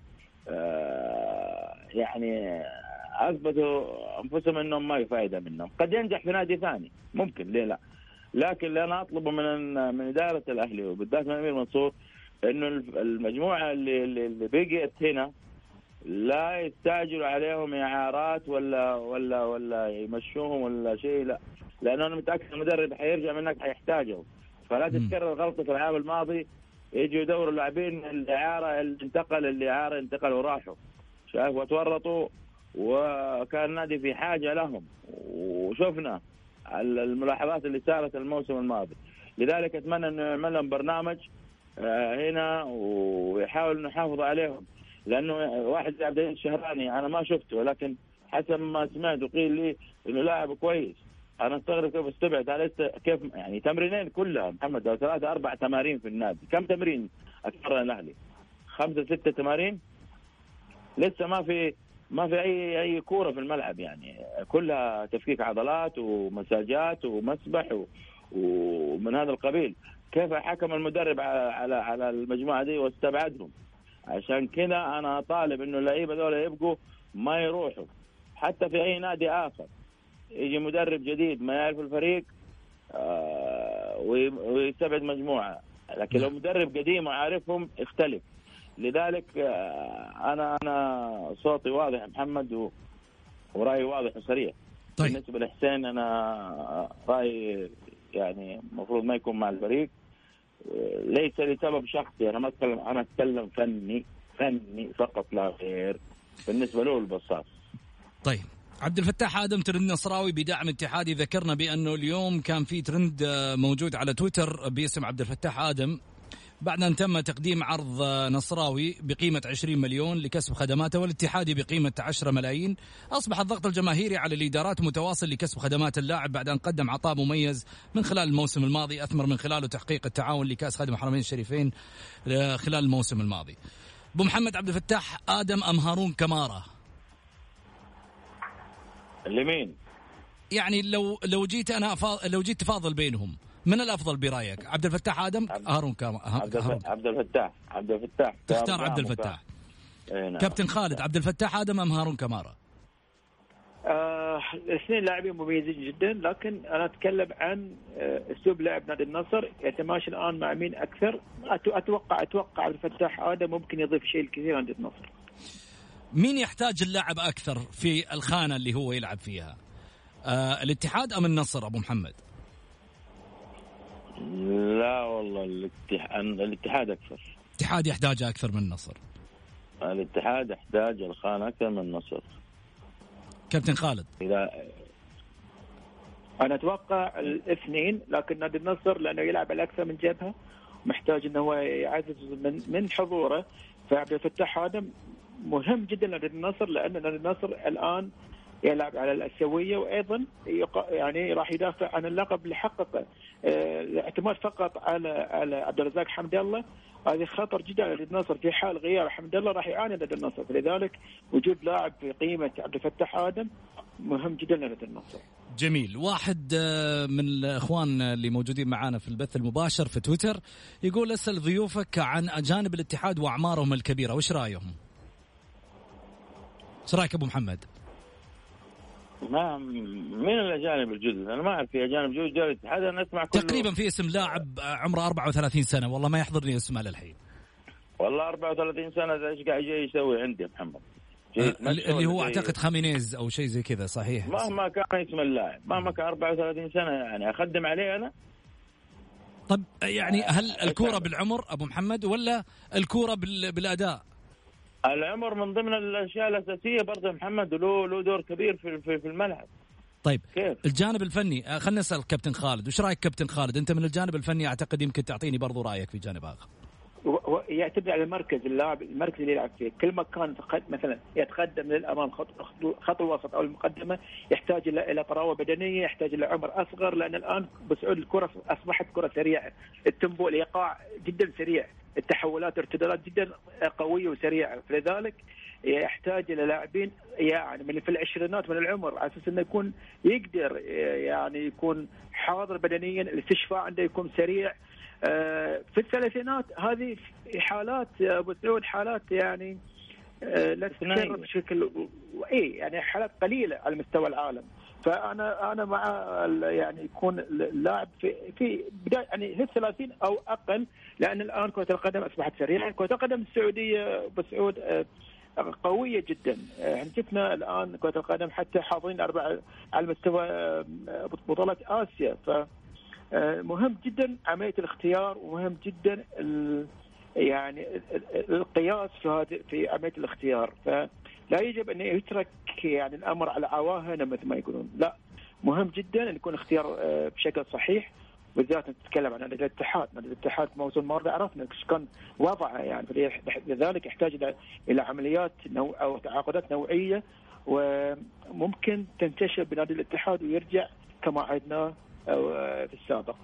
آه، يعني أثبتوا أنفسهم إنهم ما في فائده منهم. قد ينجح في نادي ثاني. ممكن ليه لا؟ لكن اللي أنا أطلبه من من إدارة الأهلي وبالذات من أمير منصور إنه المجموعة اللي اللي بقيت هنا لا يستعجلوا عليهم إعارات ولا ولا ولا يمشوهم ولا شيء لا. لأنه أنا متأكد المدرب حيرجع منك حيحتاجهم فلا. تتكرر غلطة العام الماضي يجوا يدوروا اللاعبين الإعارة اللي انتقل اللي اعاره انتقل وراحوا. شايف وتورطوا وكان النادي في حاجة لهم. وشفنا الملاحظات اللي صارت الموسم الماضي. لذلك أتمنى انه يعمل لهم برنامج آه، هنا ويحاول نحافظ عليهم. لأنه واحد زي عبد الشهراني أنا ما شفته ولكن حسب ما سمعت وقيل لي إنه لاعب كويس. أنا استغرب كيف استبعد. كيف يعني تمرينين كلها محمد لو ثلاثة أربع تمارين في النادي. كم تمرين أتمرن الأهلي؟ خمسة ستة تمارين؟ لسه ما في ما في أي أي كورة في الملعب يعني. كلها تفكيك عضلات ومساجات ومسبح ومن هذا القبيل. كيف حكم المدرب على على المجموعة دي واستبعدهم؟ عشان كذا أنا طالب إنه اللعيبة دول يبقوا ما يروحوا. حتى في أي نادي آخر. يجي مدرب جديد ما يعرف الفريق آه، وي- ويستبعد مجموعة. لكن لو مدرب قديم وعارفهم يختلف. لذلك آه، أنا أنا صوتي واضح يا محمد و- ورأيي واضح وصريح طيب. بالنسبة لحسين أنا رأيي يعني المفروض ما يكون مع الفريق. آه، ليس لسبب شخصي. أنا ما أتكلم أنا أتكلم فني فني فقط لا غير. بالنسبة له البصاص طيب. عبد الفتاح آدم ترند نصراوي بدعم اتحادي ذكرنا بأنه اليوم كان في ترند آه، موجود على تويتر باسم عبد الفتاح آدم. بعد أن تم تقديم عرض نصراوي بقيمة 20 مليون لكسب خدماته والاتحادي بقيمة 10 ملايين أصبح الضغط الجماهيري على الإدارات متواصل لكسب خدمات اللاعب بعد أن قدم عطاء مميز من خلال الموسم الماضي أثمر من خلاله تحقيق التعاون لكأس خادم الحرمين الشريفين آه، خلال الموسم الماضي أبو محمد عبد الفتاح آدم أم هارون كماره لمين؟ يعني لو لو جيت أنا أفا... لو جيت تفاضل بينهم من الأفضل برأيك؟ عبد الفتاح آدم هارون كام عبد عبد الفتاح عبد الفتاح. تختار عبد الفتاح. إيه نعم. كابتن خالد عبد الفتاح آدم أم هارون كمارا آه الاثنين لاعبين مميزين جدا لكن أنا أتكلم عن آه أسلوب لعب نادي النصر. يتماشى الآن مع مين أكثر؟ أت- أتوقع أتوقع عبد الفتاح آدم ممكن يضيف شيء الكثير عند النصر. مين يحتاج اللاعب أكثر في الخانة اللي هو يلعب فيها؟ آه الاتحاد أم النصر أبو محمد؟ لا والله الاتحاد الاتحاد أكثر. الاتحاد يحتاجه أكثر من النصر الاتحاد يحتاج الخان أكثر من النصر كابتن خالد. اذا أنا أتوقع الاثنين لكن نادي النصر لأنه يلعب على أكثر من جبهة محتاج إنه هو يعزز من من حضوره. فعبد الفتاح آدم مهم جدا نادي النصر لأن نادي النصر الآن يلعب على الأسيوية وأيضا يعني راح يدافع عن اللقب اللي حققه الاعتماد فقط على على عبد الرزاق حمد الله هذه خطر جدا على النصر في حال غياب حمد الله راح يعاني نادي النصر فلذلك وجود لاعب في قيمة عبد الفتاح آدم مهم جدا لنادي النصر. جميل واحد آه، من الإخوان اللي موجودين معنا في البث المباشر في تويتر يقول أسأل ضيوفك عن أجانب الاتحاد وأعمارهم الكبيرة وش رأيهم؟ إيش رأيك أبو محمد؟ ما مين الأجانب الجدد؟ أنا ما أعرف في أجانب جدد جاء الاتحاد أنا أسمع كله تقريبا في اسم لاعب عمره 34 سنة والله ما يحضرني اسمه للحين والله 34 سنة إيش قاعد يسوي عندي يا محمد؟ اللي هو أعتقد خامينيز أو شيء زي كذا صحيح مهما كان اسم اللاعب مهما كان 34 سنة يعني أخدم عليه أنا طب يعني هل الكورة بالعمر أبو محمد ولا الكورة بالأداء؟ العمر من ضمن الأشياء الأساسية برضه محمد له له دور كبير في في الملعب. طيب كيف؟ الجانب الفني آه، خلينا نسأل كابتن خالد وش رأيك كابتن خالد؟ أنت من الجانب الفني أعتقد يمكن تعطيني برضو رأيك في جانب آخر. يعتمد على المركز اللاعب المركز اللي يلعب فيه. كل ما كان مثلا يتقدم للأمام خط خط الوسط أو المقدمة يحتاج إلى إلى طراوة بدنية يحتاج إلى عمر أصغر لأن الآن بسعود الكرة أصبحت كرة سريعة. التمبو الايقاع جدا سريع. التحولات ارتدادات جدا قوية وسريعة. فلذلك يحتاج إلى لاعبين يعني من في العشرينات من العمر على أساس إنه يكون يقدر يعني يكون حاضر بدنيا الاستشفاء عنده يكون سريع. آه، في الثلاثينات هذه حالات أبو سعود حالات يعني آه، لا تتكرر بشكل اي يعني حالات قليلة على مستوى العالم. فأنا أنا مع يعني يكون اللاعب في في بداية يعني في الثلاثين أو أقل لأن الآن كرة القدم أصبحت سريعة، كرة القدم السعودية بسعود آه، قوية جدا، إحنا شفنا الآن كرة القدم حتى حاضرين أربع على مستوى بطولات آسيا. ف مهم جدا عملية الاختيار ومهم جدا يعني القياس في هذه في عملية الاختيار. فلا يجب أن يترك يعني الأمر على عواهنه مثل ما يقولون. لا مهم جدا أن يكون اختيار آه، بشكل صحيح. بالذات نتكلم عن نادي الاتحاد، نادي الاتحاد موسم الماضي عرفنا إيش كان وضعه يعني. لذلك يحتاج إلى عمليات نوع أو تعاقدات نوعية. وممكن تنتشر بنادي الاتحاد ويرجع كما عهدناه آه، في السابق.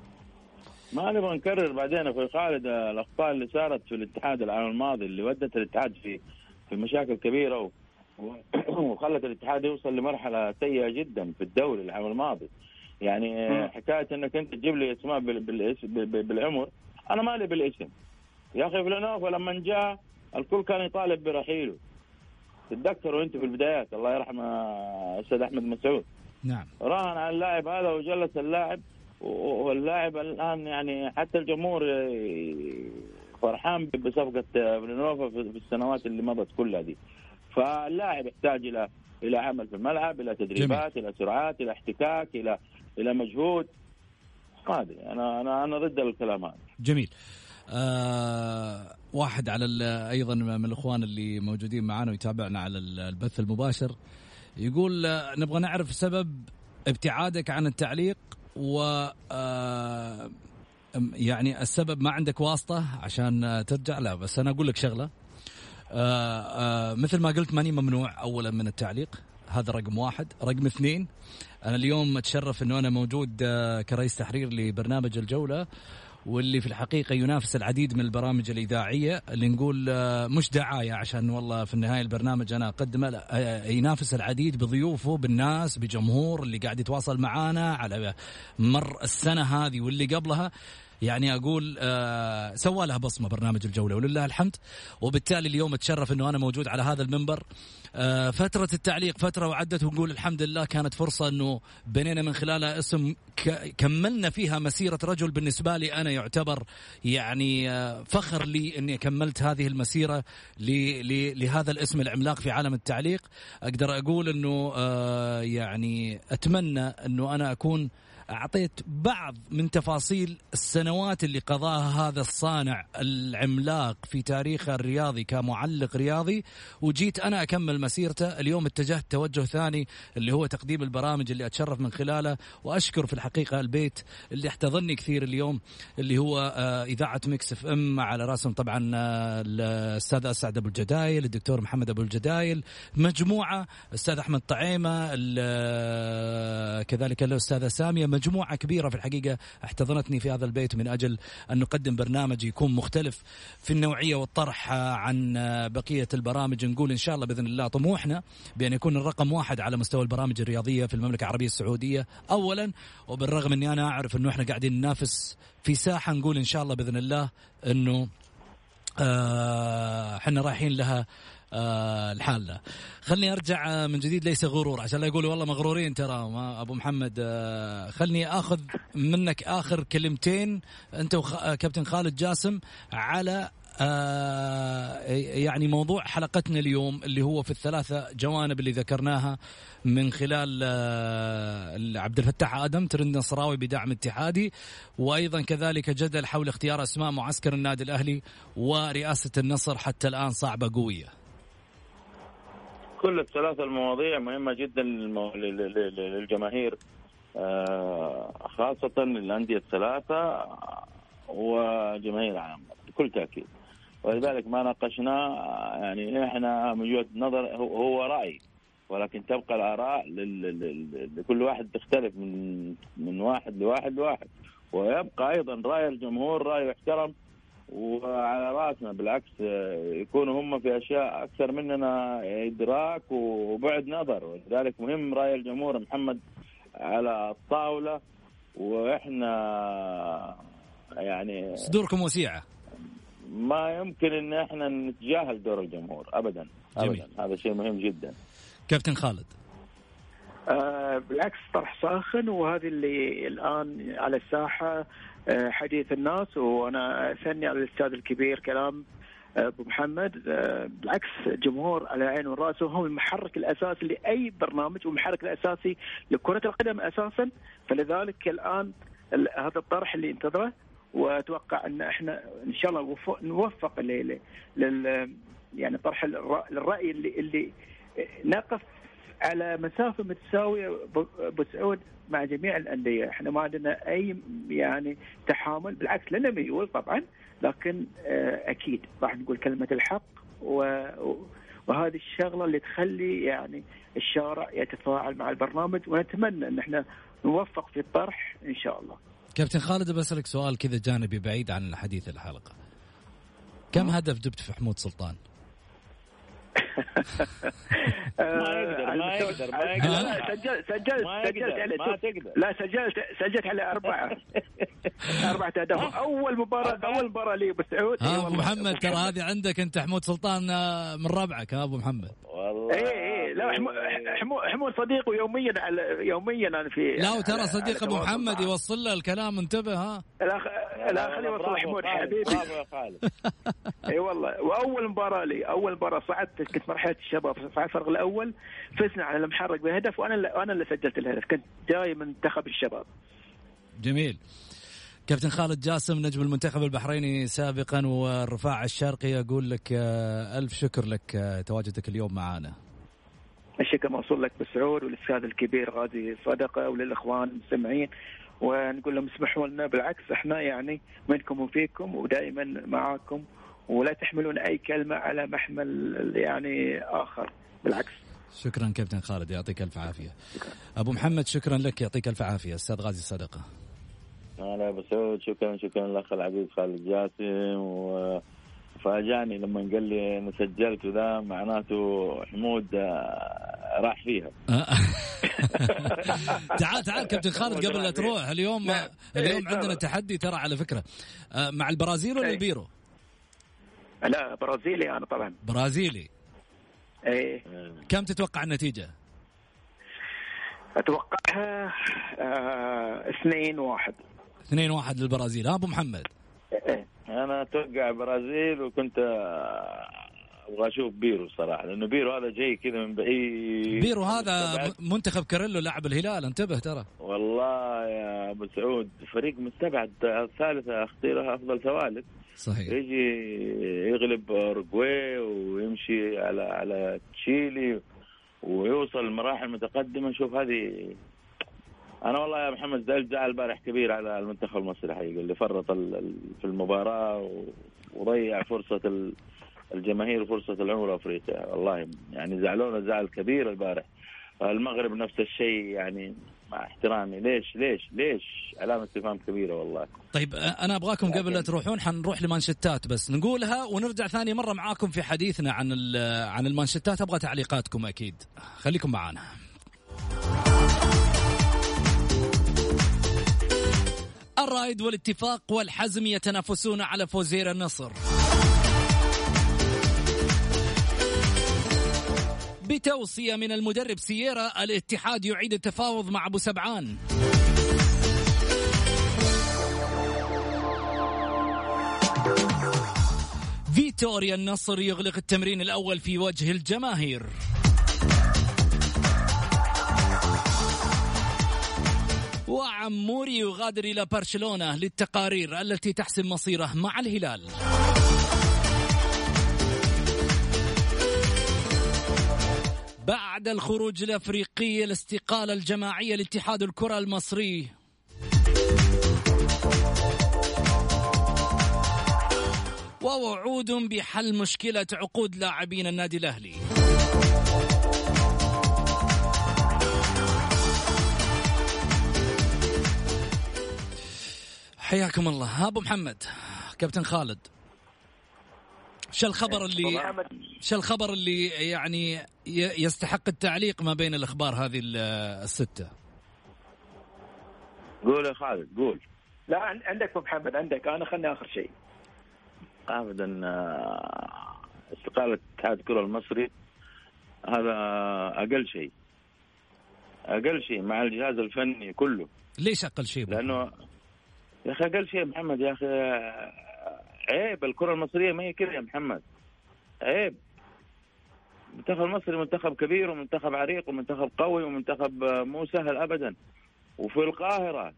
ما نبغى نكرر بعدين أخوي خالد الأخطاء اللي صارت في الاتحاد العام الماضي اللي ودت الاتحاد في في مشاكل كبيرة. وخلت الاتحاد يوصل لمرحلة سيئة جدا في الدوري العام الماضي. يعني حكاية إنك أنت تجيب لي اسماء بالعمر. أنا مالي بالاسم. يا أخي فلانوف لما جاء الكل كان يطالب برحيله. تتذكروا انت في البدايات الله يرحمه الاستاذ أحمد مسعود. نعم. راهن على اللاعب هذا وجلس اللاعب واللاعب الآن يعني حتى الجمهور فرحان بصفقة بلينوفا في السنوات اللي مضت كلها دي. فاللاعب يحتاج إلى إلى عمل في الملعب إلى تدريبات جميل. إلى سرعات إلى احتكاك إلى إلى مجهود ما ادري أنا أنا أنا ضد الكلام هذا. جميل. آه واحد على أيضا من الإخوان اللي موجودين معنا ويتابعنا على البث المباشر. يقول آه، نبغى نعرف سبب ابتعادك عن التعليق و آه يعني السبب ما عندك واسطة عشان ترجع. لا بس أنا أقول لك شغلة. آه آه مثل ما قلت ماني ممنوع اولا من التعليق. هذا رقم واحد. رقم اثنين أنا اليوم أتشرف إنه أنا موجود آه كرئيس تحرير لبرنامج الجولة واللي في الحقيقة ينافس العديد من البرامج الإذاعية اللي نقول مش دعاية عشان والله في النهاية البرنامج أنا أقدمه لا ينافس العديد بضيوفه بالناس بجمهور اللي قاعد يتواصل معانا على مر السنة هذه واللي قبلها. يعني أقول آه سوى لها بصمة برنامج الجولة ولله الحمد. وبالتالي اليوم أتشرف إنه أنا موجود على هذا المنبر. آه فترة التعليق فترة وعدت ونقول الحمد لله كانت فرصة إنه بنينا من خلالها اسم كملنا فيها مسيرة رجل بالنسبة لي أنا يعتبر يعني آه فخر لي إني كملت هذه المسيرة لهذا الاسم العملاق في عالم التعليق. أقدر أقول إنه آه يعني أتمنى إنه أنا أكون أعطيت بعض من تفاصيل السنوات اللي قضاها هذا الصانع العملاق في تاريخه الرياضي كمعلق رياضي وجيت أنا أكمل مسيرته. اليوم اتجهت توجه ثاني اللي هو تقديم البرامج اللي أتشرف من خلاله وأشكر في الحقيقة البيت اللي احتضني كثير اليوم اللي هو آه، إذاعة Mix FM. على رأسهم طبعا آه، الأستاذ أسعد أبو الجدايل الدكتور محمد أبو الجدايل مجموعة الأستاذ أحمد طعيمة آه، كذلك الأستاذة سامية مجموعة كبيرة في الحقيقة احتضنتني في هذا البيت من أجل أن نقدم برنامج يكون مختلف في النوعية والطرح عن بقية البرامج. نقول إن شاء الله بإذن الله طموحنا بأن يكون الرقم واحد على مستوى البرامج الرياضية في المملكة العربية السعودية اولا. وبالرغم إني أنا أعرف إنه إحنا قاعدين ننافس في ساحة نقول إن شاء الله بإذن الله إنه آه، إحنا رايحين لها آه لحالنا خلني أرجع من جديد ليس غرور. عشان لا يقولوا والله مغرورين ترى ما أبو محمد. آه خلني آخذ منك آخر كلمتين. أنت وكابتن خالد جاسم على آه يعني موضوع حلقتنا اليوم اللي هو في الثلاثة جوانب اللي ذكرناها من خلال آه عبد الفتاح آدم ترند نصراوي بدعم اتحادي وأيضا كذلك جدل حول اختيار أسماء معسكر النادي الأهلي ورئاسة النصر حتى الآن صعبة قوية. كل الثلاث المواضيع مهمة جدا للجماهير. آه خاصة الأندية الثلاثة وجماهير عامة بكل تأكيد. ولذلك ما ناقشنا يعني إحنا من وجهة نظر هو رأي ولكن تبقى الآراء لكل واحد تختلف من من واحد لواحد لواحد. ويبقى أيضا رأي الجمهور رأي يحترم وعلى رأسنا بالعكس يكونوا هم في أشياء أكثر مننا إدراك وبعد نظر. ولذلك مهم رأي الجمهور محمد على الطاولة وإحنا يعني صدوركم وسيعة. ما يمكن إن إحنا نتجاهل دور الجمهور ابدا ابدا. جميل. هذا شيء مهم جدا. كابتن خالد. آه بالعكس طرح ساخن وهذه اللي الآن على الساحة آه حديث الناس. وأنا أثني على الأستاذ الكبير كلام آه، أبو محمد. بالعكس جمهور على عين والراس وهم المحرك الأساسي لأي برنامج والمحرك الأساسي لكرة القدم أساسا. فلذلك الآن هذا الطرح اللي انتظره وأتوقع أن إحنا إن شاء الله نوفق لل يعني طرح الرأي اللي اللي نقف على مسافة متساوية ابو سعود مع جميع الأندية، إحنا ما عندنا أي يعني تحامل بالعكس لنا ميول طبعا لكن آه، أكيد راح نقول كلمة الحق وهذه الشغلة اللي تخلي يعني الشارع يتفاعل مع البرنامج ونتمنى إن إحنا نوفق في الطرح إن شاء الله. كابتن خالد بسألك سؤال كذا جانبي بعيد عن حديث الحلقة كم هدف جبت في حمود سلطان؟ ما يقدر ما يقدر ما يقدر. سجلت سجلت سجلت عليه ما تقدر. لا سجلت سجلت عليه أربعة. أربعة أهداف. أول مباراة أول مباراة لي بالسعود ها أبو محمد ترى هذه عندك أنت حمود سلطان آه، من ربعك ها أبو محمد. والله إيه إيه. لا حمود صديقه يوميا على يوميا أنا في لا وترى صديق أبو محمد يوصل له الكلام انتبه ها. لا لا خليه يوصل حمود حبيبي. برافو يا خالد. إي والله. وأول مباراة لي أول مباراة صعدت كنت مرحلة الشباب في الفرق الأول فزنا على المحرق بهدف وأنا اللي أنا اللي سجلت الهدف. كنت جاي من منتخب الشباب. جميل. كابتن خالد جاسم نجم المنتخب البحريني سابقا والرفاع الشرقي أقول لك آه، ألف شكر لك آه، تواجدك اليوم معنا الشكر موصول لك بالسعود والأستاذ الكبير غازي صدقة وللإخوان المستمعين. ونقول لهم اسمحوا لنا بالعكس إحنا يعني منكم وفيكم ودائما معاكم. ولا تحملون أي كلمة على محمل يعني آخر. بالعكس. شكرا كابتن خالد يعطيك ألف عافية. أبو محمد شكرا لك يعطيك ألف عافية. أستاذ غازي صدقة. هلا ابو سعود شكرا شكرا للاخ العزيز خالد جاسم. و فاجاني لما قال لي أنا سجلت وذا معناته حمود آه، راح فيها. تعال تعال كابتن خالد قبل لا تروح. اليوم. اليوم عندنا تحدي ترى على فكرة. آه، مع البرازيل ولا البيرو؟ لا برازيلي أنا طبعا. برازيلي. إيه. كم تتوقع النتيجة؟ أتوقعها آه اثنين واحد. اثنين واحد للبرازيل. ها أبو محمد. إيه. أنا أتوقع البرازيل وكنت أبغى أشوف بيرو صراحة لأنه بيرو هذا جاي كذا من بعيد. بيرو هذا منتخب كاريلو لاعب الهلال. انتبه ترى. والله يا أبو سعود فريق مستبعد الثالثة اختيرها أفضل ثوالث. صحيح. يجي يغلب اورجواي ويمشي على على تشيلي ويوصل لمراحل متقدمة. شوف هذه أنا والله يا محمد زعلت زعل البارح كبير على المنتخب المصري حقيقة اللي فرط في المباراة وضيع فرصة الجماهير وفرصه العمر أفريقيا. والله يعني زعلونا زعل كبير البارح. المغرب نفس الشيء يعني مع احترامي. ليش ليش ليش؟ علامة استفهام كبيرة والله. طيب أنا أبغاكم قبل لا تروحون حنروح لمانشتات بس. نقولها ونرجع ثاني مرة معاكم في حديثنا عن عن المانشتات. أبغى تعليقاتكم أكيد. خليكم معانا. الرائد والاتفاق والحزم يتنافسون على فوزير النصر. بتوصية من المدرب سييرا الاتحاد يعيد التفاوض مع أبو سبعان. فيتوريا النصر يغلق التمرين الأول في وجه الجماهير. وعموري يغادر إلى برشلونة للتقارير التي تحسم مصيره مع الهلال. بعد الخروج الأفريقي الاستقالة الجماعية لاتحاد الكرة المصري. ووعود بحل مشكلة عقود لاعبين النادي الأهلي. حياكم الله. أبو محمد كابتن خالد. شو الخبر اللي شو الخبر اللي يعني يستحق التعليق ما بين الأخبار هذه الستة. قول يا خالد قول. لا عندك أبو محمد عندك. أنا خلني آخر شيء. ابدا آه، استقالة اتحاد الكرة المصري هذا أقل شيء. أقل شيء مع الجهاز الفني كله. ليش أقل شيء لأنه يا أخي أقل شيء محمد يا أخي عيب الكرة المصرية ما هي كذا يا محمد. عيب. المنتخب المصري منتخب كبير ومنتخب عريق ومنتخب قوي ومنتخب مو سهل ابدا. وفي القاهرة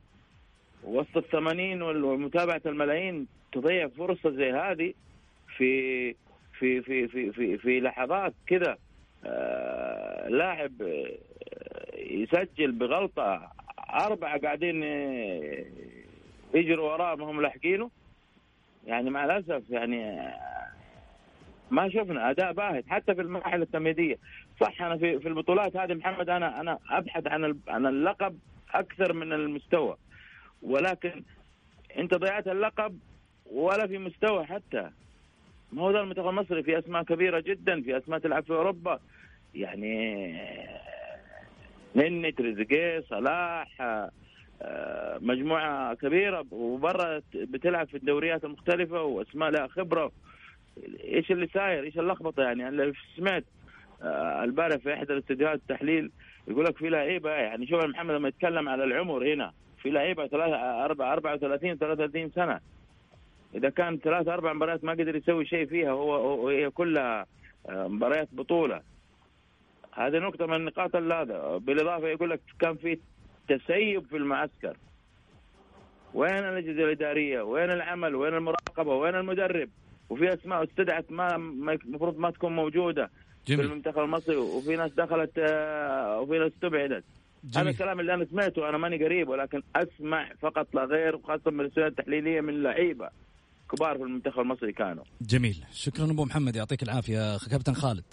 وسط الثمانين ومتابعة الملايين تضيع فرصة زي هذه في في في في في, في لحظات كذا آه لاعب آه، يسجل بغلطة أربعة قاعدين آه، يجروا وراه ما هم لاحقينه. يعني مع الأسف يعني ما شفنا أداء باهت حتى في المراحل التمهيدية. صح أنا في في البطولات هذه محمد أنا أنا أبحث عن عن اللقب أكثر من المستوى. ولكن أنت ضيعت اللقب ولا في مستوى حتى. ما هو ذا المنتخب المصري في أسماء كبيرة جدا في أسماء تلعب في أوروبا. يعني نني تريزيجيه صلاح مجموعة كبيرة وبرا بتلعب في الدوريات المختلفة وأسماء لها خبرة. إيش اللي ساير إيش اللخبطة يعني؟ أنا سمعت آه، البارح في إحدى الاستديوهات التحليل يقول لك في لعيبة يعني شوف محمد لما يتكلم على العمر هنا في لعيبة ثلاثة أربعة 34 33 سنة. إذا كان ثلاث أربع مباريات ما قدر يسوي شيء فيها هو هي كلها آه، مباريات بطولة. هذه نقطة من النقاط هذا. بالإضافة يقول لك كان في تسيب في المعسكر وين الاجهزه الإدارية؟ وين العمل؟ وين المراقبة؟ وين المدرب؟ وفي أسماء استدعت ما المفروض ما تكون موجودة جميل. في المنتخب المصري وفي ناس دخلت آه، وفي ناس استبعدت هذا الكلام اللي أنا سمعته أنا ماني قريب ولكن أسمع فقط لا غير وخاصة من الرسالة التحليلية من لعيبة كبار في المنتخب المصري كانوا جميل شكرا أبو محمد يعطيك العافية كابتن خالد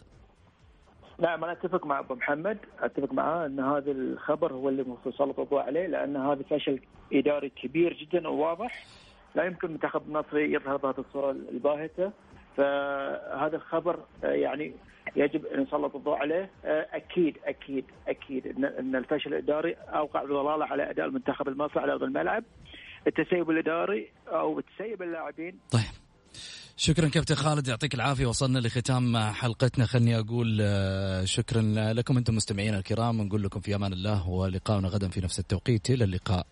نعم أنا أتفق مع أبو محمد. أتفق معاه إن هذا الخبر هو اللي المفروض سلط الضوء عليه لأن هذا فشل إداري كبير جدا وواضح. لا يمكن المنتخب المصري يظهر بهذه الصورة الباهتة. فهذا الخبر يعني يجب أن نسلط الضوء عليه. أكيد أكيد أكيد ان الفشل الإداري أوقع ضلاله على أداء المنتخب المصري على أرض الملعب. التسيب الإداري أو تسيب اللاعبين طيب. شكرا كابتن خالد يعطيك العافية وصلنا لختام حلقتنا. خلني أقول آه، شكرا لكم أنتم مستمعينا الكرام نقول لكم في أمان الله ولقاؤنا غدا في نفس التوقيت. إلى اللقاء.